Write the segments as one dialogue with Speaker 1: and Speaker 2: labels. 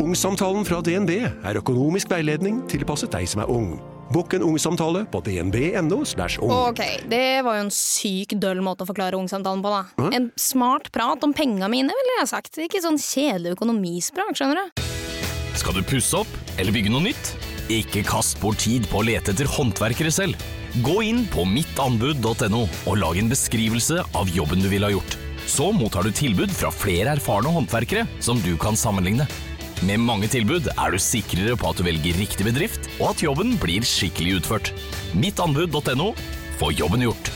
Speaker 1: Ungsamtalen fra DNB er økonomisk veiledning tilpasset deg som er ung. Bokk en ungsamtale på dnb.no. ung.
Speaker 2: Ok, det var jo en syk døll måte å forklare ungsamtalen på, da. En smart prat om penga mine, ville jeg sagt. Ikke sånn kjedelig økonomisprat, skjønner du.
Speaker 3: Skal du pusse opp eller bygge noe nytt? Ikke kast bort tid på å lete etter håndverkere selv. Gå inn på mittanbud.no og lag en beskrivelse av jobben du ville ha gjort. Så mottar du tilbud fra flere erfarne håndverkere som du kan sammenligne. Med mange tilbud er du sikrere på at du velger riktig bedrift, og at jobben blir skikkelig utført. Mittanbud.no få jobben gjort.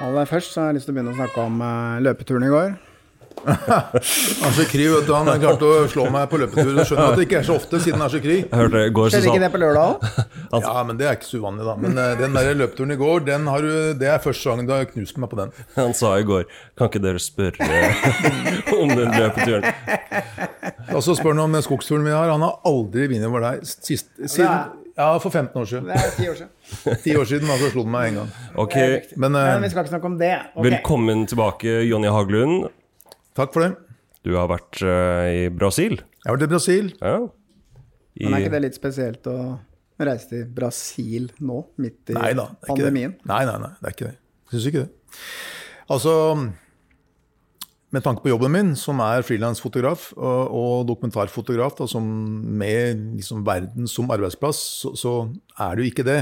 Speaker 4: Aller først så har jeg lyst til å begynne å snakke om eh, løpeturen i går.
Speaker 5: Asje Kry, vet du, han klarte å slå meg på løpetur. Du skjønner at det ikke er så ofte, siden han Kry.
Speaker 6: Jeg hørte i går så
Speaker 4: ikke det på lørdag òg?
Speaker 5: Ja, men det er ikke så uvanlig, da. Men eh, den der løpeturen i går, den har du, det er første gangen du har knust meg på den.
Speaker 6: han sa i går Kan ikke dere spørre om den løpeturen?
Speaker 5: Og så spør han om den skogsturen vi har. Han har aldri vunnet over deg sist, siden Ja, for 15 år siden.
Speaker 4: Det er ti år siden.
Speaker 5: Ti år siden, altså slo den meg en gang.
Speaker 6: Ok,
Speaker 5: Men uh,
Speaker 4: Men vi skal ikke snakke om det. Okay.
Speaker 6: Velkommen tilbake, Jonny Haglund.
Speaker 5: Takk for det.
Speaker 6: Du har vært eh, i Brasil.
Speaker 5: Jeg har vært i Brasil.
Speaker 6: Ja. I,
Speaker 4: Men er ikke det litt spesielt å reise til Brasil nå, midt i
Speaker 5: Nei da,
Speaker 4: pandemien?
Speaker 5: Nei, nei, nei, det er ikke det. Syns ikke det. Altså, med tanke på jobben min, som er frilansfotograf og, og dokumentarfotograf, da, som med liksom verden som arbeidsplass, så, så er det jo ikke det.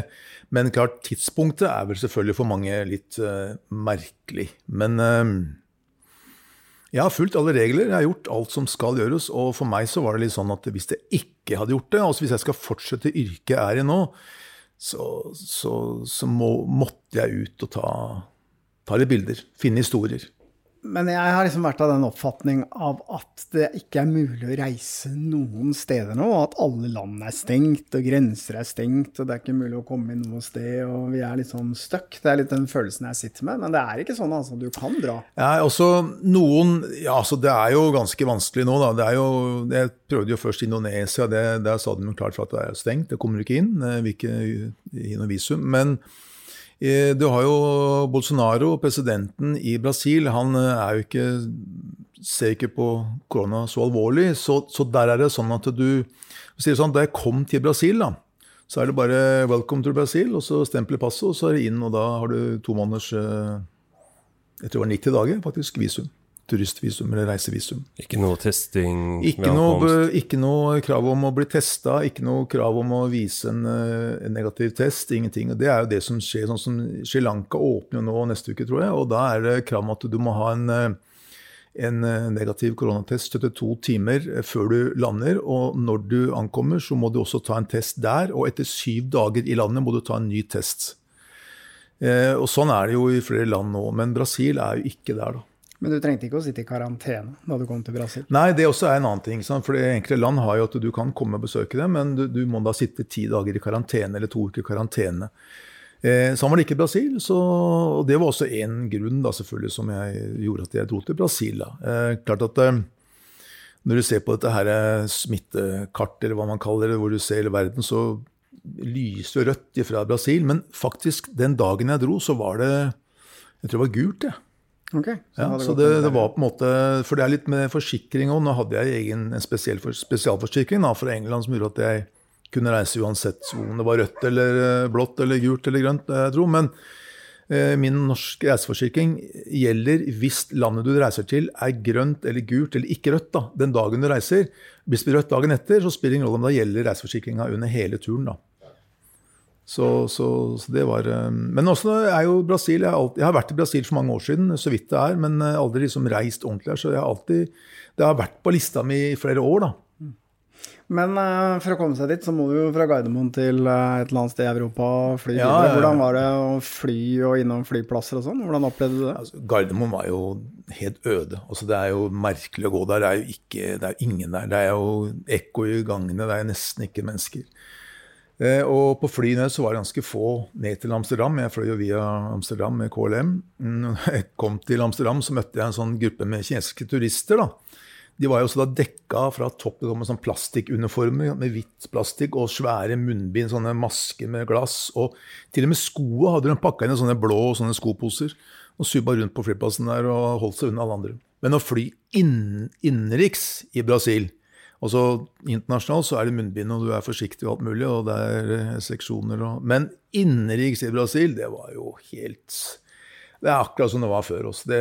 Speaker 5: Men klart, tidspunktet er vel selvfølgelig for mange litt uh, merkelig. Men eh, jeg har fulgt alle regler, jeg har gjort alt som skal gjøres. Og for meg så var det litt sånn at hvis jeg ikke hadde gjort det, altså hvis jeg skal fortsette yrket jeg er i nå, så, så, så må, måtte jeg ut og ta, ta litt bilder. Finne historier.
Speaker 4: Men jeg har liksom vært av den oppfatning av at det ikke er mulig å reise noen steder nå, at alle land er stengt, og grenser er stengt, og det er ikke mulig å komme inn noe sted, og vi er litt sånn stuck. Det er litt den følelsen jeg sitter med, men det er ikke sånn, altså. Du kan dra.
Speaker 5: Ja, også noen Ja, altså det er jo ganske vanskelig nå, da. Det er jo, jeg prøvde jo først Indonesia. Det, der sa de klart for at det er stengt. Det kommer ikke inn. Vi ikke gi noe visum. Men eh, du har jo Bolsonaro, presidenten i Brasil. Han eh, er jo ikke ser ikke på korona så alvorlig. Så, så der er det sånn at du sier sånn, Da jeg kom til Brasil, da, så er det bare 'welcome to Brasil', og så stempel i passet, og så er det inn, og da har du to måneders eh, Jeg tror det var 90 dager, faktisk, visum. Turistvisum eller reisevisum.
Speaker 6: ikke noe testing
Speaker 5: Ikke noe, ikke noe krav om å bli testa, ikke noe krav om å vise en, eh, en negativ test. Ingenting. Og Det er jo det som skjer. sånn som Sri Lanka åpner nå neste uke, tror jeg. Og da er det krav om at du må ha en, eh, en eh, negativ koronatest 72 timer før du lander. Og når du ankommer, så må du også ta en test der. Og etter syv dager i landet må du ta en ny test. Eh, og Sånn er det jo i flere land nå. Men Brasil er jo ikke der, da.
Speaker 4: Men du trengte ikke å sitte i karantene da du kom til Brasil.
Speaker 5: Nei, det også er en annen ting. Sant? For enkelte land har jo at du kan komme og besøke dem, men du, du må da sitte ti dager i karantene eller to uker i karantene. Eh, sånn var det ikke i Brasil. Så, og det var også én grunn da, selvfølgelig som jeg gjorde at jeg dro til Brasil. Eh, klart at eh, Når du ser på dette her eh, smittekartet, eller hva man kaller det, hvor du ser hele verden, så lyser rødt fra Brasil. Men faktisk, den dagen jeg dro, så var det Jeg tror det var gult, jeg. Ja,
Speaker 4: hadde
Speaker 5: så det,
Speaker 4: en
Speaker 5: det
Speaker 4: del.
Speaker 5: var på en måte For det er litt med forsikring òg. Nå hadde jeg egen, en spesiell, for- spesialforsikring da, fra England som gjorde at jeg kunne reise uansett om det var rødt eller eh, blått eller gult eller grønt. Jeg tror. Men eh, min norske reiseforsikring gjelder hvis landet du reiser til er grønt eller gult eller ikke rødt da, den dagen du reiser. Hvis det blir rødt dagen etter, så spiller det ingen rolle om da gjelder reiseforsikringa under hele turen. da. Så, så, så det var eh, Men også er jo Brasil jeg har, alltid, jeg har vært i Brasil for mange år siden, så vidt det er, men eh, aldri liksom reist ordentlig her. Så jeg har alltid Det har vært på lista mi i flere år, da.
Speaker 4: Men uh, for å komme seg dit, så må du jo fra Gardermoen til uh, et eller annet sted i Europa fly
Speaker 5: Ja,
Speaker 4: videre. Hvordan var det å fly og innom flyplasser og sånn? Hvordan opplevde du det?
Speaker 5: Altså, Gardermoen var jo helt øde. Altså, det er jo merkelig å gå der. Det er jo ikke, det er ingen der. Det er jo ekko i gangene. Det er nesten ikke mennesker. Eh, og på flyene så var det ganske få ned til Amsterdam. Jeg fløy jo via Amsterdam med KLM. Mm, Når jeg kom til Amsterdam, så møtte jeg en sånn gruppe med kinesiske turister. da. de var jo også da dekka fra topp til med sånn plastikkuniformer med hvitt plastikk og svære munnbind, sånne masker med glass. Og til og med skoene hadde de pakka inn i sånne blå sånne skoposer og subba rundt på flyplassen der og holdt seg unna alle andre. Men å fly inn, innenriks i Brasil Altså Internasjonalt så er det munnbind, og du er forsiktig og alt mulig, og det er eh, seksjoner og Men innenriks i Brasil, det var jo helt Det er akkurat som det var før oss. Det,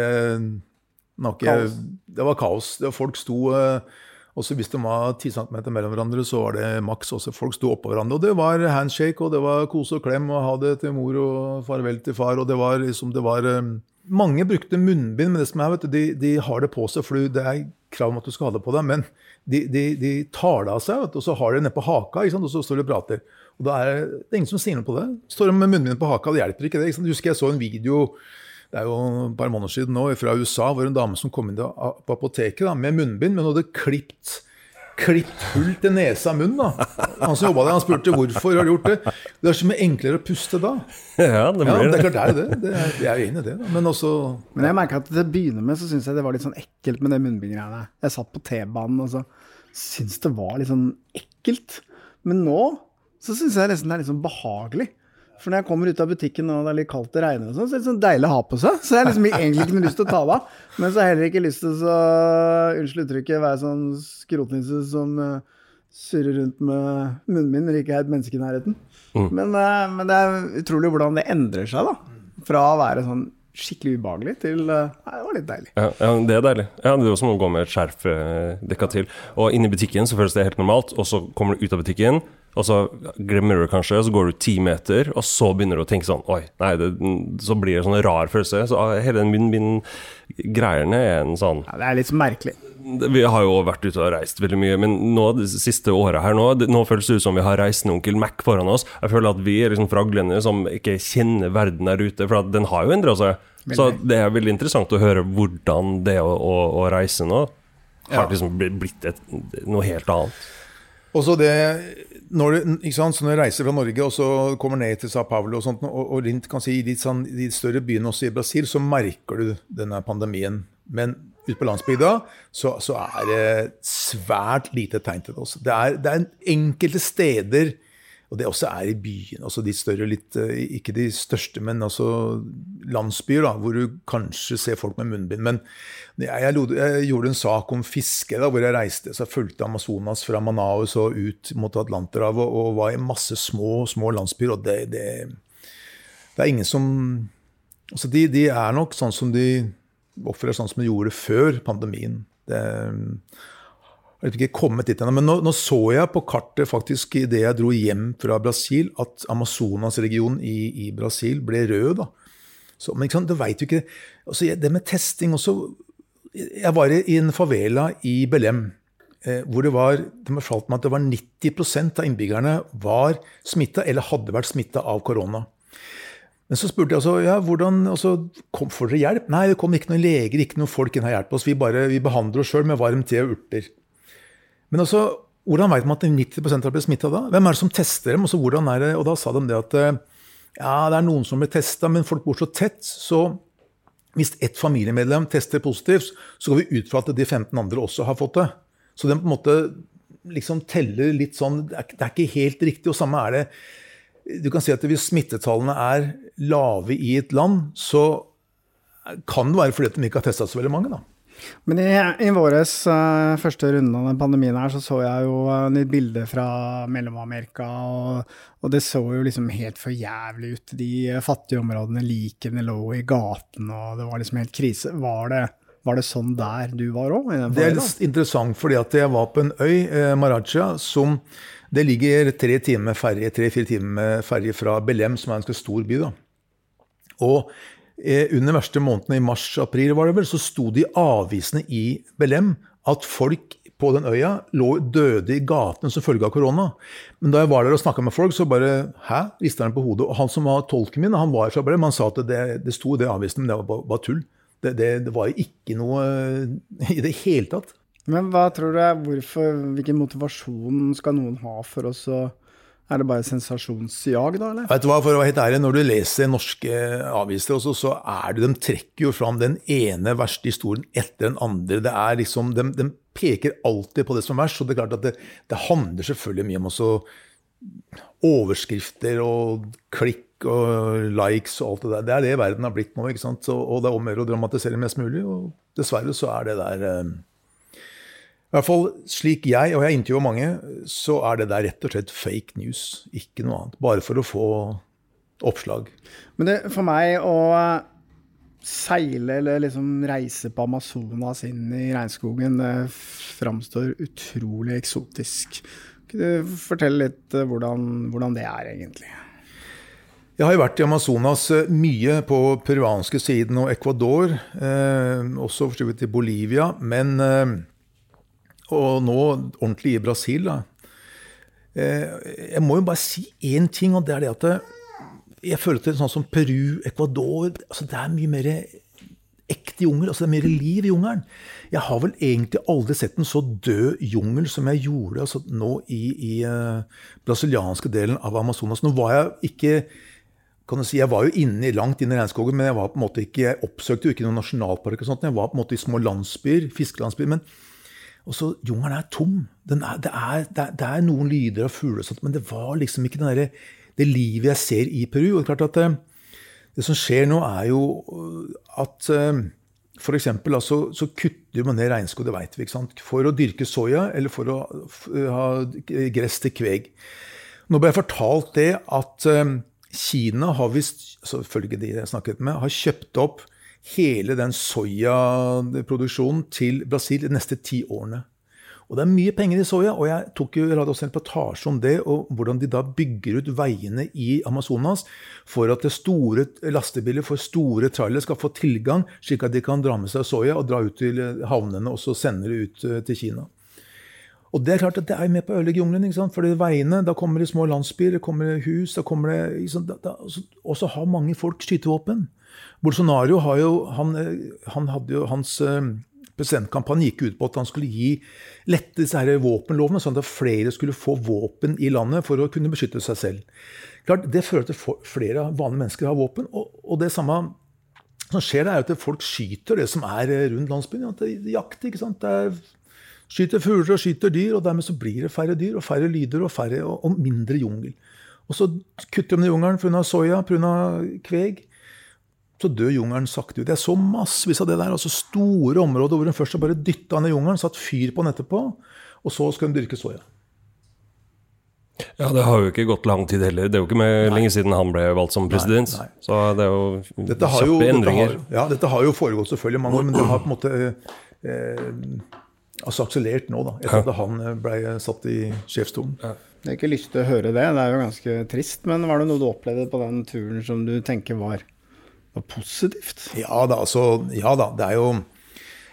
Speaker 5: ikke, det var kaos. Det var folk sto eh, også hvis det var 10 cm mellom hverandre, så var det maks også. Folk sto oppå hverandre. Og det var handshake, og det var kose og klem, og ha det til mor og farvel til far. Og det var liksom det var eh, Mange brukte munnbind, men det som er, vet du, de, de har det på seg, for det er krav om at du skal ha det på deg. Men de, de, de tar det av seg, vet du, og så har de det nede på haka, og så står de og prater. Og da er det ingen som sier noe på det. Står de med munnbind på haka, det hjelper ikke det. Ikke Husker jeg så en video det er jo et par måneder siden nå, fra USA, hvor en dame som kom inn på apoteket da, med munnbind, men hun hadde klipt klipt hull til nesa og munnen. da. Han som jobba der, han spurte hvorfor har du gjort det. Det er så mye enklere å puste da.
Speaker 6: Ja, det blir
Speaker 5: ja, det. er klart det er det. det er, jeg er enig i det. Da. Men også
Speaker 4: Men jeg merker at til å begynne med så syns jeg det var litt sånn ekkelt med det munnbindgreiene. Jeg satt på T-banen og så syns det var litt sånn ekkelt. Men nå så syns jeg nesten det er litt sånn behagelig. For når jeg kommer ut av butikken og det er litt kaldt og regner, og sånn, så er det sånn deilig å ha på seg. Så jeg har liksom egentlig ikke noe lyst til å ta det av. Men så har jeg heller ikke lyst til å unnskyld uttrykket, være sånn skrotnisse som uh, surrer rundt med munnen min når det ikke er et menneske i nærheten. Mm. Men, uh, men, det er utrolig hvordan det endrer seg, da. Fra å være sånn skikkelig ubehagelig til uh, Nei, det var litt deilig.
Speaker 6: Ja, ja, det er deilig. Ja, Det er jo som å gå med et skjerf dekka til. Og inni butikken så føles det helt normalt, og så kommer du ut av butikken og så glemmer du kanskje kanskje, så går du ti meter, og så begynner du å tenke sånn Oi, nei, det, så blir det en sånn rar følelse. Så ah, hele den munnbind-greiene er en sånn
Speaker 4: Ja, det er litt merkelig.
Speaker 6: Vi har jo vært ute og reist veldig mye, men nå det siste året her nå, det, nå føles det ut som vi har reisende onkel Mac foran oss. Jeg føler at vi er liksom fraglende som ikke kjenner verden der ute, for den har jo endra seg. Så det er veldig interessant å høre hvordan det å, å, å reise nå har liksom blitt et, noe helt annet.
Speaker 5: Og så det når du, sant, når du, reiser fra Norge og så kommer ned til Sao Paulo og sånt, og, og rundt kan si, i de, sånn, de, større byene også i Brasil, så merker du denne pandemien. Men ute på landsbygda så, så, er det svært lite tegn til det. Også. Det er, det er enkelte steder og det også er i byene. altså de større, litt, eh, Ikke de største, men altså landsbyer, da, hvor du kanskje ser folk med munnbind. Men jeg, jeg, gjorde en sak om fiske da, hvor jeg reiste. så Jeg fulgte Amazonas fra Manaus og ut mot Atlanterhavet og, var i masse små, små landsbyer. og det, det, det er ingen som altså de, de, er nok sånn som de oppfører sånn som de gjorde før pandemien. Det, jeg ikke kommet dit ennå, men nå, nå, så jeg på kartet faktisk idet jeg dro hjem fra Brasil, at Amazonas-regionen i, i, Brasil ble rød. da. Så, men ikke sant, du vet jo ikke altså, Det med testing også Jeg var i en favela i Belem. Eh, hvor det var det fortalte meg at det var 90% av innbyggerne var smitta eller hadde vært smitta av korona. Men så spurte jeg altså, ja, hvordan, altså, kom, Får dere hjelp? Nei, det kom ikke noen leger, ikke noen folk inn og hjelpe oss. Vi, bare, vi behandler oss sjøl med varm te og urter. Men også, hvordan vet man at 90 har blitt smitta da? Hvem er det som tester dem? Og, hvordan er det? og da sa de det at eh, ja, det er noen som blir testa, men folk bor så tett. Så hvis ett familiemedlem tester positivt, så går vi ut fra at de 15 andre også har fått det. Så den på en måte liksom teller litt sånn Det er, det er ikke helt riktig. Og samme er det Du kan si at hvis smittetallene er lave i et land, så kan det være fordi de ikke har testa så veldig mange. da.
Speaker 4: Men i, i våres uh, første runde av den pandemien her, så så jeg jo uh, litt bilder fra Mellom-Amerika, og, og, det så jo liksom helt for jævlig ut. De fattige områdene, likene lå i gaten, og det var liksom helt krise. Var det, var det sånn der du var òg?
Speaker 5: Det er litt interessant, fordi at jeg var på en øy, eh, Maraja, som det ligger tre timer ferje, tre-fire timer ferje fra Belem, som er en ganske stor by. da. Og under verste månedene i mars-april var det vel, så sto de avisene i Belem at folk på den øya lå døde i gatene som følge av korona. Men da jeg var der og snakka med folk, så bare Hæ? Rista han på hodet. Og han som var tolken min, han var fra Belem, han sa at det, det sto i det avisen, men det var bare tull. Det, det, det, var ikke noe i det hele tatt.
Speaker 4: Men hva tror du er, hvorfor, hvilken motivasjon skal noen ha for oss å er det bare sensasjonsjag, da? eller?
Speaker 5: Vet du hva, for å være helt ærlig, Når du leser norske aviser, også, så er det, de trekker jo fram den ene verste historien etter den andre. Det er liksom, De, de peker alltid på det som er verst. Så det er klart at det, det handler selvfølgelig mye om også overskrifter og klikk og likes og alt det der. Det er det verden har blitt nå. ikke sant? Så, og det er om å dramatisere mest mulig. Og dessverre så er det der eh, i hvert fall slik jeg, og jeg intervjuer mange, så er det der rett og slett fake news. Ikke noe annet. Bare for å få oppslag.
Speaker 4: Men det, for meg å seile eller liksom reise på Amazonas inn i regnskogen, det framstår utrolig eksotisk. Kan du fortelle litt eh, hvordan, hvordan det er, egentlig?
Speaker 5: Jeg har jo vært i Amazonas eh, mye på peruanske siden og Ecuador. Eh, også for så vidt i Bolivia. Men eh, Og nå ordentlig i Brasil, da. Eh, jeg må jo bare si én ting, og det er det at jeg føler til sånn som Peru, Ecuador altså Det er mye mer ekte jungel. altså Det er mer liv i jungelen. Jeg har vel egentlig aldri sett en så død jungel som jeg gjorde altså nå i, i uh, brasilianske delen av Amazonas. Nå var jeg ikke kan du si, Jeg var jo inne, langt inne i regnskogen, men jeg var på en måte ikke, jeg oppsøkte jo ikke noen nasjonalpark. og sånt, Jeg var på en måte i små landsbyer, fiskelandsbyer. men også Jungelen er tom. Er, det, er, det, er, det, er, noen lyder av fugler, og sånt, men det var liksom ikke der, det livet jeg ser i Peru. og det er klart at det, eh, det som skjer nå, er jo at for eksempel, Altså, så kutter man ned regnskog, det veit vi, ikke sant? for å dyrke soya eller for å ha gress til kveg. Nå ble jeg fortalt det at Kina har visst, selvfølgelig de jeg snakket med, har kjøpt opp hele den soyaproduksjonen til Brasil de neste ti årene. Og det er mye penger i soya, og jeg tok jo jeg også en reportasje om det, og hvordan de da bygger ut veiene i Amazonas for at det store lastebiler for store trailere skal få tilgang, slik at de kan dra med seg soya og dra ut til havnene og så sende det ut eh, til Kina. Og det er klart at det er med på å ødelegge jungelen. ikke sant? For veiene, da kommer det små landsbyer, det kommer hus da kommer det, Og så har mange folk skytevåpen. Bolsonaro har jo, han, eh, han hadde jo hans presidentkampanje presidentkampanjen gikk ut på at han skulle gi lette disse her våpenlovene, sånn at flere skulle få våpen i landet for å kunne beskytte seg selv. Klart, Det fører til flere vanlige mennesker har våpen. Og, og det samme som skjer, er at folk skyter det som er rundt landsbyen. At det er jakt. ikke sant? Det er, skyter fugler og skyter dyr, og dermed så blir det færre dyr og færre lyder og, færre, og, og mindre jungel. Og så kutter de ned jungelen pga. soya, pga. kveg så dør jungelen sakte ut. Jeg så massevis av det der. altså Store områder hvor hun først bare dytta ned jungelen, satt fyr på den etterpå, og så skal hun dyrke soya.
Speaker 6: Ja, det har jo ikke gått lang tid heller. Det er jo ikke med lenge siden han ble valgt som president. Nei, nei. Så det er jo dette kjappe jo, endringer.
Speaker 5: Dette har, ja, dette har jo foregått selvfølgelig mange år, men det har på en måte eh, altså akselert nå, da, etter at han eh, ble satt i sjefsstolen. Ja.
Speaker 4: Jeg har ikke lyst til å høre det, det er jo ganske trist. Men var det noe du opplevde på den turen som du tenker var positivt?
Speaker 5: Ja da, altså, ja da. Det er jo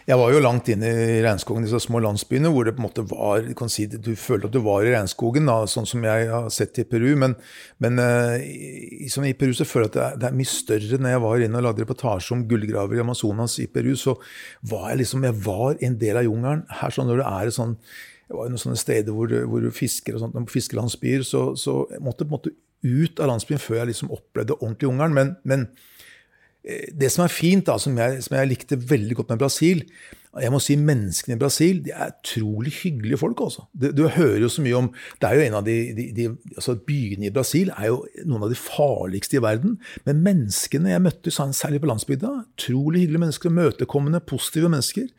Speaker 5: jeg var jo langt inne i regnskogen, disse små landsbyene, hvor det på en måte var Du kan si du følte at du var i regnskogen, da, sånn som jeg har sett i Peru. Men, men uh, i, i, Peru så føler jeg at det er, det er, mye større. Når jeg var inne og lagde reportasje om gullgraver i Amazonas i Peru, så var jeg liksom jeg var en del av jungelen. Her sånn når det er sånn jeg var noen sånne steder hvor, hvor fisker og sånt, på fiskelandsbyer, så, så jeg måtte på en måte ut av landsbyen før jeg liksom opplevde ordentlig jungelen. Men, Eh, det som er fint, da, som jeg, som jeg, likte veldig godt med Brasil Jeg må si menneskene i Brasil de er utrolig hyggelige folk. Også. Du, du hører jo så mye om Det er jo en av de, de, de altså Byene i Brasil er jo noen av de farligste i verden. Men menneskene jeg møtte, særlig på landsbygda, utrolig hyggelige mennesker. Møtekommende, positive mennesker.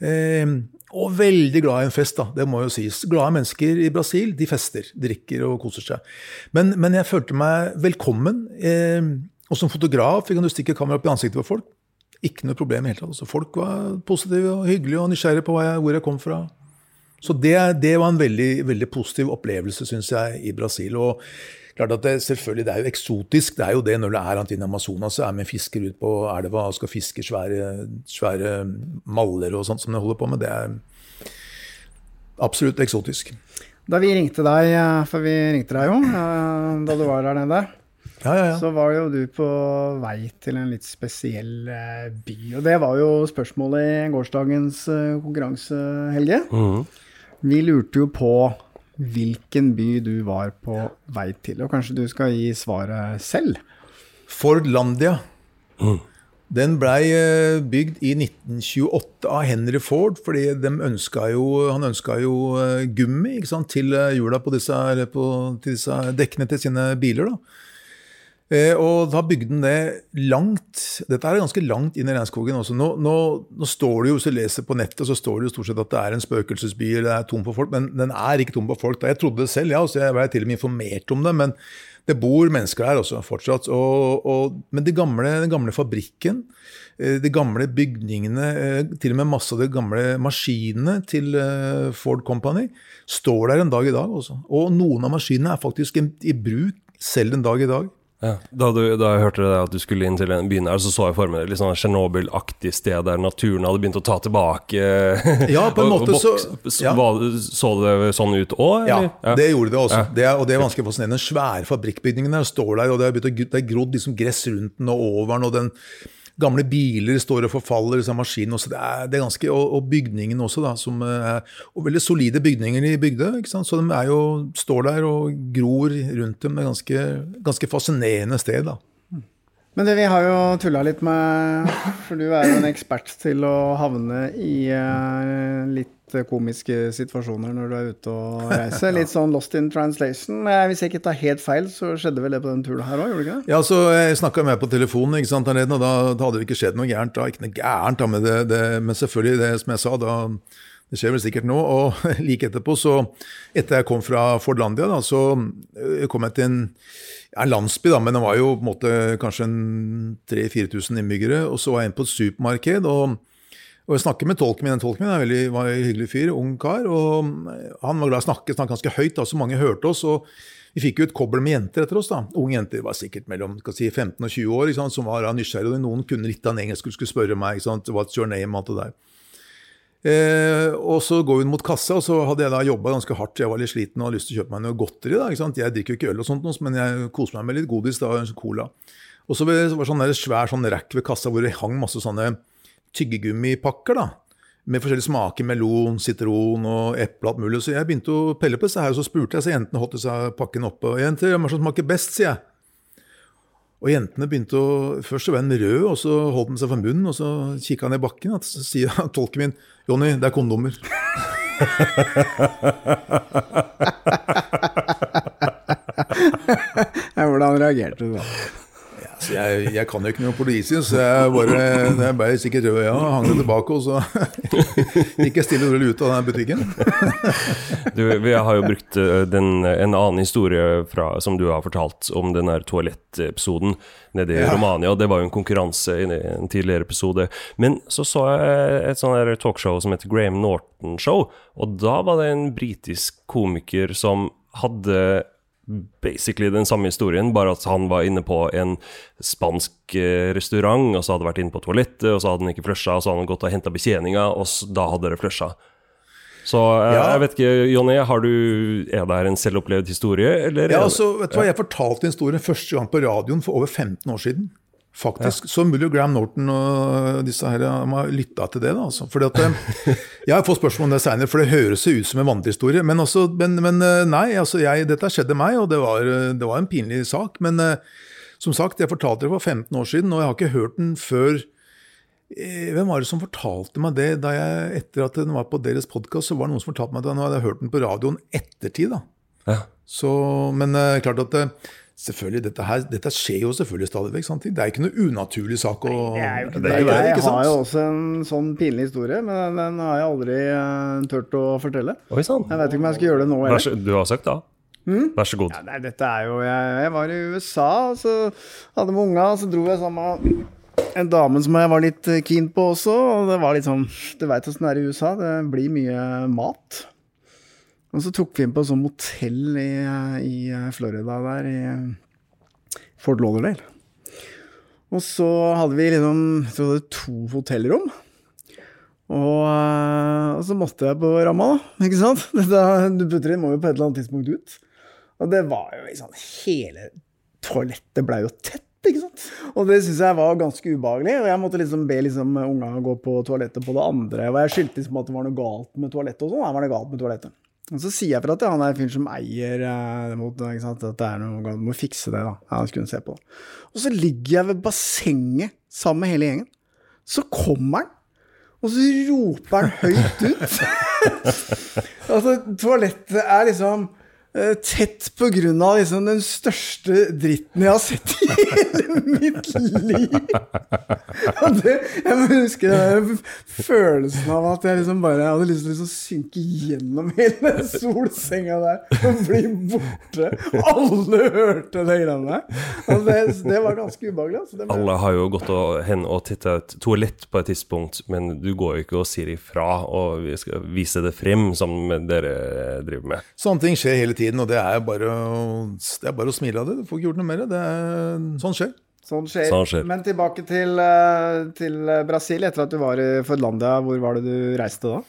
Speaker 5: Eh, og veldig glad i en fest, da. Det må jo sies. Glade mennesker i Brasil, de fester, drikker og koser seg. Men, men jeg følte meg velkommen. Eh, og som fotograf kan du stikke kamera opp i ansiktet på folk. Ikke noe problem i hele tatt. Altså, folk var positive og hyggelige og nysgjerrige på hvor jeg kom fra. Så det, det var en veldig, veldig positiv opplevelse, syns jeg, i Brasil. Og klart at det, selvfølgelig, det er jo eksotisk. Det er jo det når det er Antin Amazonas, så er vi fisker ut på elva og skal fiske svære, svære maller og sånt som de holder på med. Det er absolutt eksotisk.
Speaker 4: Da vi ringte deg, for vi ringte deg jo da du var der nede
Speaker 5: ja, ja,
Speaker 4: så var jo du på vei til en litt spesiell eh, by. Og det var jo spørsmålet i gårsdagens eh, konkurranse, Helge. Mm. Vi lurte jo på hvilken by du var på vei til. Og kanskje du skal gi svaret selv?
Speaker 5: Fordlandia. Mm. Den blei bygd i 1928 av Henry Ford, fordi ønska jo, han ønska jo gummi sant, til hjula på disse, på, til disse dekkene til sine biler. da. Eh, og da bygde den det langt Dette er ganske langt inn i regnskogen også. Nå, nå, nå, står det jo, Hvis du leser på nettet, så står det jo stort sett at det er en spøkelsesby eller det er tom for folk, men den er ikke tom for folk. Jeg trodde det selv, ja, så jeg ble til og med informert om det. Men det bor mennesker her også fortsatt. Og, og, men de gamle, den gamle fabrikken, eh, de gamle bygningene, eh, til og med masse av de gamle maskinene til Ford Company, står der en dag i dag. Også. Og noen av maskinene er faktisk i bruk selv en dag i dag.
Speaker 6: Ja. Da, du, da, jeg hørte det at du skulle inn til en byen her, så så jeg for meg litt sånn Tsjernobyl-aktig sted der naturen hadde begynt å ta tilbake
Speaker 5: Ja, på en måte så
Speaker 6: ja. Så det sånn ut òg?
Speaker 5: Ja, det gjorde det også. Ja. Det er, og det er vanskelig fascinerende. Den svære fabrikkbygningen der står der, og det er, grodd liksom gress rundt den og over den. og den gamle biler står og forfaller, disse maskinen også. Det er, det er ganske, og, og, bygningen også, da. Som er, og veldig solide bygninger i sant? Så de er jo, står der og gror rundt dem. Det er ganske, ganske fascinerende sted. da.
Speaker 4: Men det vi har jo tulla litt med, for du er jo en ekspert til å havne i uh, litt komiske situasjoner når du er ute og reiser. Litt sånn lost in translation. Hvis jeg ikke tar helt feil, så skjedde vel det på den turen her òg, gjorde det ikke det?
Speaker 5: Ja, så jeg snakka med på telefonen, ikke sant, og da, da, hadde det ikke skjedd noe gærent. da, Ikke noe gærent, da, men, det, det, men selvfølgelig, det som jeg sa, da det skjer vel sikkert nå. Og like etterpå, så etter jeg kom fra Fordlandia, da, så eh, kom jeg til en en landsby, da, men det var jo på en måte kanskje 3000-4000 innbyggere. Og så var jeg inne på et supermarked. og, og jeg snakket med tolken min. Den tolken min er en veldig, var en hyggelig fyr, ung kar. og Han var glad i å snakke, snakket ganske høyt, da, så mange hørte oss. og vi fikk jo et kobbel med jenter etter oss. da. Unge jenter var sikkert mellom si, 15 og 20 år, som var nysgjerrige. Noen kunne litt av engelsk og skulle spørre meg ikke sant? what's your name. alt det der. Eh, og så går hun mot kassa, og så hadde jeg da jobba ganske hardt. Jeg var litt sliten og hadde lyst til å kjøpe meg noe godteri. da, ikke sant? Jeg drikker jo ikke øl, og sånt, men jeg koser meg med litt godis. da, cola. Og så var det sånn svær sånn rekk ved kassa hvor det hang masse sånne tyggegummipakker. da, Med forskjellige smaker. Melon, sitron og eple alt mulig. Så jeg begynte å pelle på disse her, og så spurte jeg så jentene holdt disse pakkene oppe. Og jenter, hva som smaker best, sier jeg. Og jentene begynte å Først så var den rød, og så holdt den seg for munnen, og så kikka han i bakken. Og så sier tolken min 'Jonny, det er kondomer'.
Speaker 4: Hvordan reagerte du da?
Speaker 5: Jeg, jeg, kan jo ikke noe portugisisk, så jeg bare, jeg ble sikkert rød i øya og hang det tilbake. Og så gikk jeg stille og rolig ut av den butikken.
Speaker 6: du, vi har jo brukt eh, den, en annen historie fra, som du har fortalt om den der toalettepisoden nede i ja. Romania. Det var jo en konkurranse i en tidligere episode. Men så så jeg et sånt talkshow som heter Graham Norton Show, og da var det en britisk komiker som hadde basically den samme historien, bare at han var inne på en spansk eh, restaurant, og så hadde vært inne på toalettet, og så hadde han ikke flusha, og så hadde han gått og henta betjeninga, og da hadde det flusha. Så jeg, ja. jeg vet ikke, Jonny, er det her en selvopplevd historie, eller?
Speaker 5: Ja, altså, vet du hva, Jeg fortalte historien første gang på radioen for over 15 år siden. Faktisk. Ja. Så mulig Graham Norton og disse her har lytta til det. da, altså. Fordi at, eh, Jeg har fått spørsmål om det seinere, for det høres jo ut som en vandrehistorie. Men, altså, men, men eh, nei, altså jeg, dette skjedde meg, og det var, eh, det var en pinlig sak. Men som sagt, jeg fortalte det for 15 år siden, og jeg har ikke hørt den før hvem var det som fortalte meg det da jeg, etter at den var på deres podkast? Så var det noen som fortalte meg det, nå hadde jeg hørt den på radioen ettertid. da. Ja. Så, men klart at Selvfølgelig, dette, her, dette, skjer jo selvfølgelig stadig vekk. Det er ikke noe unaturlig sak. Å,
Speaker 4: det er jo ikke det. jeg har jo også en sånn pinlig historie, men den har jeg aldri uh, turt å fortelle.
Speaker 6: Oi, sånn.
Speaker 4: Jeg vet ikke om jeg skal gjøre det nå
Speaker 6: heller. Du har søkt, da. Mm? Vær så god.
Speaker 4: Ja, nei, dette er jo, jeg, jeg, var i USA, så hadde med unga, så dro jeg sammen med en dame som jeg var litt eh, keen på også. Og det var litt sånn Du veit åssen det er i USA, det blir mye mat. Og så tok vi inn på et sånt motell i, i, Florida der, i Fort Lauderdale. Og så hadde vi liksom hadde to hotellrom. Og, og, så måtte jeg på ramma, da. Ikke sant? Dette, Butterin må jo på et eller annet tidspunkt ut. Og det var jo liksom Hele toalettet blei jo tett. ikke sant? Og det syns jeg var ganske ubehagelig. Og jeg måtte liksom be liksom unga gå på toalettet på det andre. Og jeg skyldte liksom at det var noe galt med toalettet og sånn. Her var det galt med toalettet. Og så sier jeg fra til han der fyren som eier det mot, at det er noe galt, må fikse det, da. Han skulle se på. Og så ligger jeg ved bassenget sammen med hele gjengen. Så kommer han, og så roper han høyt ut. altså, toalettet er liksom eh, tett på grunn av liksom den største dritten jeg har sett i hele mitt liv. Og det, jeg må huske den følelsen av at jeg liksom bare hadde lyst til å liksom synke gjennom hele solsenga der og bli borte. Alle hørte det greiene der. Og det, det var ganske ubehagelig. Altså. Det
Speaker 6: Alle har jo gått og, hen og titta et toalett på et tidspunkt, men du går jo ikke og sier ifra og vi skal vise det frem, som dere driver med.
Speaker 5: Sånne ting skjer hele tiden, og det er bare, det er bare å smile av det. Du får ikke gjort noe mer. Det er, sånn skjer.
Speaker 4: Sånn skjer.
Speaker 6: Sånn skjer.
Speaker 4: Men tilbake til, eh, til Brasil, etter at du var i Fødlandia, Hvor var det du reiste da?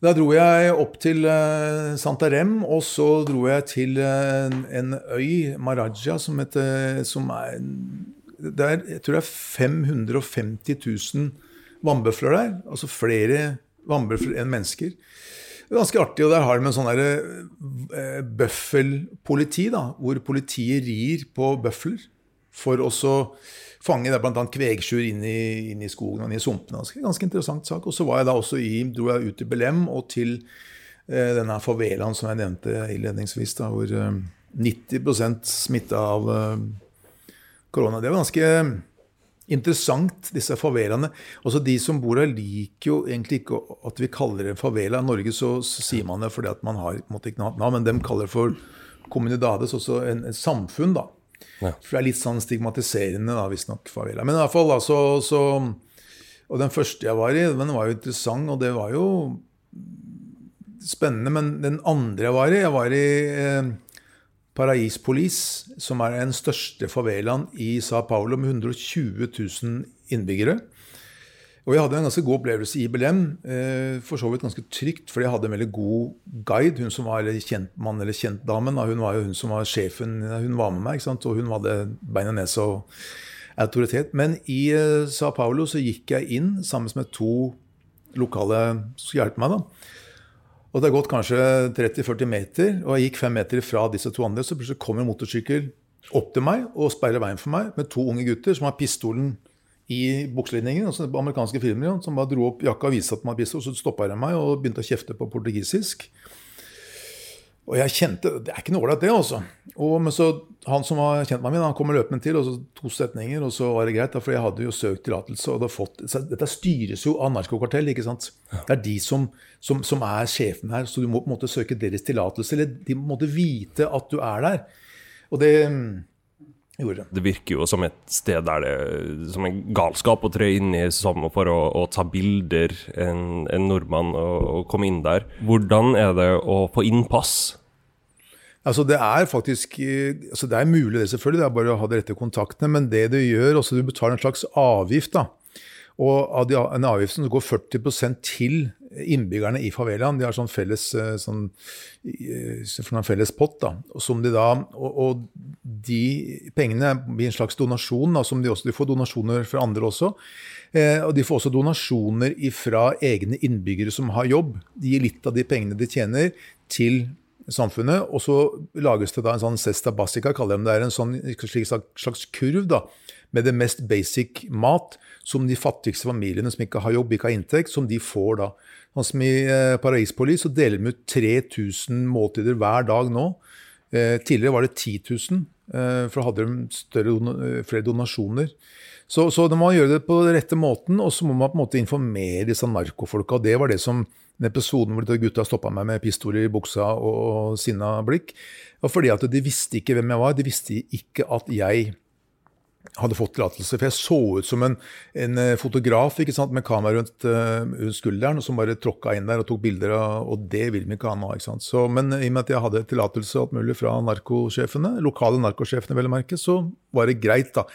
Speaker 5: Da dro jeg opp til eh, Santarem, og så dro jeg til eh, en, øy, Maraja, som heter som er, det er, Jeg tror det er 550 000 vannbøfler der. Altså flere vannbøfler enn mennesker. Ganske artig, og der har de en sånn eh, bøffelpoliti, da, hvor politiet rir på bøfler for å fange bl.a. kvegsjur inn, inn i skogen og inn i sumpene. Ganske, ganske interessant sak. Og så var jeg da også i, dro jeg ut til Belem og til eh, denne favelaen som jeg nevnte innledningsvis, da, hvor eh, 90 smitta av eh, korona. Det var ganske interessant, disse favelaene. Også de som bor her, liker jo egentlig ikke at vi kaller det favela. I Norge så, så sier man det fordi at man har måtte ikke navn, men de kaller det for communidades, også en, en samfunn, da.
Speaker 6: Ja.
Speaker 5: For det er litt sånn stigmatiserende, da, visstnok, favela. Men i hvert fall, da, så, så Og den første jeg var i, den var jo interessant, og det var jo spennende. Men den andre jeg var i, jeg var i eh, Paraispolis, som er den største favelaen i Sa Paulo med 120 000 innbyggere. Og jeg hadde en ganske god opplevelse i Belem. Eh, for så vidt ganske trygt, fordi jeg hadde en veldig god guide. Hun som var kjentmann eller kjentdamen, hun var jo hun som var sjefen. Hun var med meg, ikke sant? og hun hadde bein og og autoritet. Men i eh, Sa Paulo så gikk jeg inn sammen med to lokale som skulle hjelpe meg. da. Og det har gått kanskje 30-40 meter, og jeg gikk fem meter fra disse to andre, så plutselig kommer en motorsykkel opp til meg og sperrer veien for meg med to unge gutter som har pistolen i bukselinningen. Altså amerikanske filmer som bare dro opp jakka og viste at de hadde pistol, så stoppa de meg og begynte å kjefte på portugisisk. Og jeg kjente Det er ikke noe ålreit, det, altså. Og, men så han som var kjent meg, han kommer løpende til, og så to setninger, og så var det greit. For jeg hadde jo søkt tillatelse, og hadde fått så Dette styres jo av narkokartell, ikke sant. Det er de som, som, som er sjefen her, så du må på en måte søke deres tillatelse. Eller de må måtte vite at du er der. Og det.
Speaker 6: Det virker jo som et sted der det som en galskap å tre inn i sammen for å, å ta bilder, en, en nordmann, og, og komme inn der. Hvordan er det å få innpass?
Speaker 5: Altså Det er faktisk eh, altså Det er mulig, det selvfølgelig, det er bare å ha de rette kontaktene. Men det du gjør, også du betaler en slags avgift. da, Og av de, en avgiften så går 40% til innbyggerne i favelaen. De har sånn felles, eh, sånn, eh, felles pott. da, og og, de pengene blir en slags donasjon. da, som De også, de får donasjoner fra andre også. Eh, og de får også donasjoner fra egne innbyggere som har jobb. De gir litt av de pengene de tjener, til samfunnet. Og så lages det da en sånn cesta basica, kaller de det. En sånn slags kurv da, med det mest basic mat som de fattigste familiene som ikke har jobb, ikke har inntekt, som de får da. Sånn som i eh, Paris-Police så deler de ut 3000 måltider hver dag nå. Eh, tidligere var det 10 000, eh, for da hadde de større, eh, flere donasjoner. Så, så de må gjøre det på den rette måten, og så må man på en måte informere disse narkofolka. Det var det som den episoden hvor gutta stoppa meg med pistoler i buksa og sinna blikk. var fordi at de visste ikke hvem jeg var. De visste ikke at jeg hadde fått tillatelse. For jeg så ut som en, en eh, fotograf ikke sant, med kamera rundt, uh, skulderen, og som bare tråkka inn der og tok bilder av Og det vil vi ikke ha nå. ikke sant. Så, men i og med at jeg hadde tillatelse alt mulig fra narkosjefene, lokale narkosjefene vel å merke, så var det greit, da.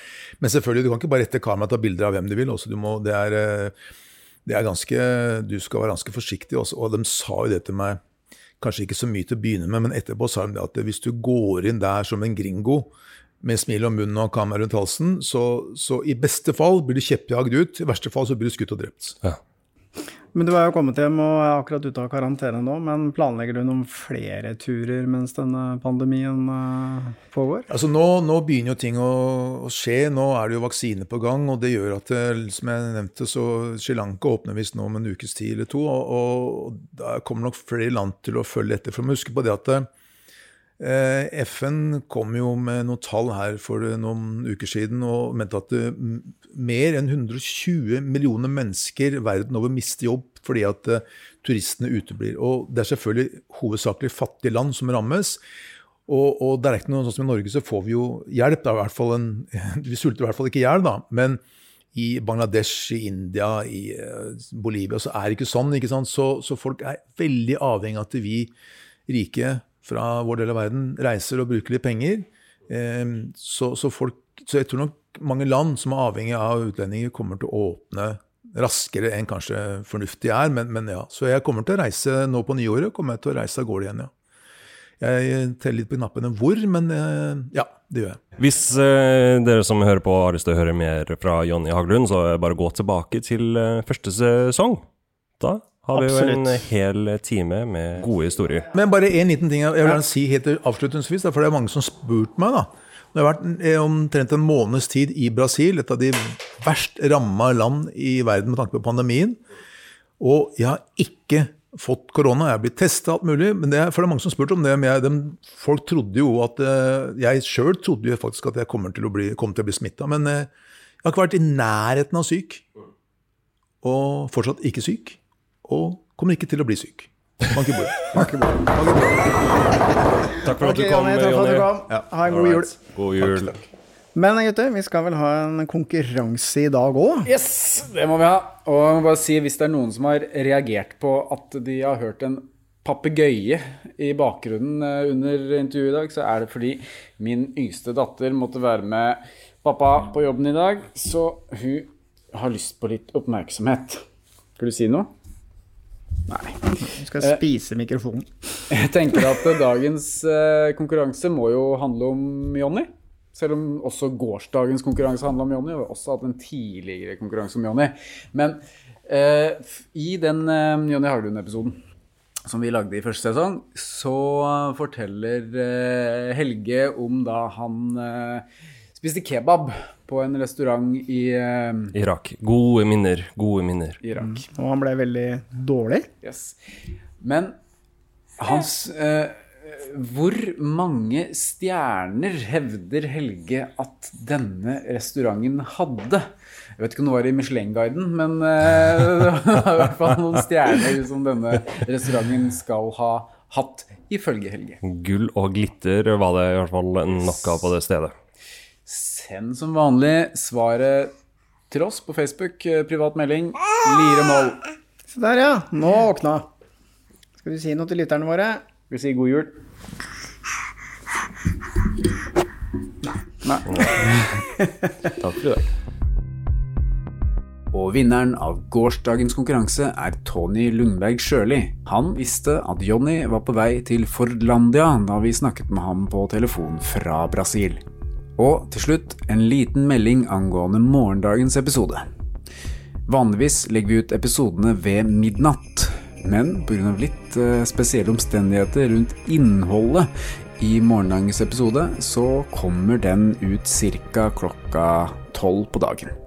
Speaker 5: Men selvfølgelig, du kan ikke bare rette kameraet og ta bilder av hvem du vil. Også, du må, det, er, eh, det er ganske Du skal være ganske forsiktig også. Og de sa jo det til meg Kanskje ikke så mye til å begynne med, men etterpå sa de at hvis du går inn der som en gringo med smil om munnen og kamera rundt halsen, så, så i beste fall blir du kjeppjagd ut. I verste fall så blir du skutt og drept.
Speaker 6: Ja.
Speaker 4: Men du er jo kommet hjem og er akkurat ute av karantene nå, men planlegger du noen flere turer mens denne pandemien uh, pågår?
Speaker 5: Altså nå, nå, begynner jo ting å, å, skje. Nå er det jo vaksine på gang, og det gjør at, som jeg nevnte, så Sri Lanka åpner visst nå om en ukes tid eller to, og, og da kommer nok flere land til å følge etter. For å huske på det at Eh, FN kom jo med noen tall her for noen uker siden og mente at eh, mer enn 120 millioner mennesker verden over mister jobb fordi at eh, turistene uteblir. Og det er selvfølgelig hovedsakelig fattige land som rammes. Og, og det er ikke noe sånn som i Norge, så får vi jo hjelp. En, vi sulter i hvert fall ikke i hjel, da. Men i Bangladesh, i India, i Bolivia så er det ikke sånn. ikke sant? Så, så folk er veldig avhengig av at vi rike fra vår del av verden reiser og bruker litt penger. Så, så, folk, så, jeg tror nok mange land som er avhengig av utlendinger, kommer til å åpne raskere enn kanskje fornuftig er. Men, men ja, Så jeg kommer til å reise nå på nyåret. kommer jeg til å reise av gårde igjen, ja. Jeg teller litt på knappene hvor, men eh, ja, det gjør jeg.
Speaker 6: Hvis eh, dere som hører på har lyst til å høre mer fra Jonny Haglund, så bare gå tilbake til eh, første sesong. Da har vi Absolutt. jo en hel time med gode historier.
Speaker 5: Men bare en liten ting jeg vil gjerne si helt avslutningsvis, for det er mange som har spurt meg. da. Det har vært eh, omtrent en måneds tid i Brasil, et av de verst ramma land i verden med tanke på pandemien. Og jeg har ikke fått korona. Jeg har blitt testa alt mulig. men det er, for det er mange som har spurt om det. Men jeg, de, folk trodde jo at eh, Jeg sjøl trodde jo faktisk at jeg kommer til å bli, kom til å bli smitta. Men eh, jeg har ikke vært i nærheten av syk. Og fortsatt ikke syk og kommer ikke til å bli syk. Bank i bordet.
Speaker 6: Takk for at du kom,
Speaker 4: Jonny. Ha en god jul.
Speaker 6: God jul.
Speaker 4: Men gutter, vi skal vel ha en konkurranse i dag òg?
Speaker 7: Yes, det må vi ha. Og jeg må bare si, hvis det er noen som har reagert på at de har hørt en papegøye i bakgrunnen eh, under intervjuet i dag, så er det fordi min yngste datter måtte være med pappa på jobben i dag, så hun har lyst på litt oppmerksomhet. Skal du si noe?
Speaker 4: Nei. Du skal spise mikrofonen.
Speaker 7: Jeg tenker at dagens eh, konkurranse må jo handle om Jonny. Selv om også gårsdagens konkurranse handla om Jonny. Og vi har også hatt en tidligere konkurranse om Jonny. Men eh, i den eh, Jonny Haglund-episoden som vi lagde i første sesong, så forteller eh, Helge om da han eh, spiste kebab på en restaurant i uh,
Speaker 6: Irak. Gode minner. Gode minner.
Speaker 7: Irak.
Speaker 4: Mm. Og han ble veldig dårlig.
Speaker 7: Yes. Men hans uh, Hvor mange stjerner hevder Helge at denne restauranten hadde? Jeg vet ikke om det var i Michelin-guiden, men uh, det var i hvert fall noen stjerner som denne restauranten skal ha hatt, ifølge Helge.
Speaker 6: Gull og glitter var det i hvert fall nok av på det stedet.
Speaker 7: Send som vanlig svaret til oss på Facebook. Eh, privat melding. Lire Moll.
Speaker 4: Se der, ja. Nå våkna. Skal du si noe til lytterne våre?
Speaker 7: Skal vi si god jul? Nei. Nei.
Speaker 6: Takk for i dag.
Speaker 7: Og vinneren av gårsdagens konkurranse er Tony Lundberg Sjøli. Han visste at Jonny var på vei til Fordlandia da vi snakket med ham på telefon fra Brasil. Og til slutt en liten melding angående morgendagens episode. Vanligvis legger vi ut episodene ved midnatt, men pga. litt eh, spesielle omstendigheter rundt innholdet i morgendagens episode, så kommer den ut ca. klokka tolv på dagen.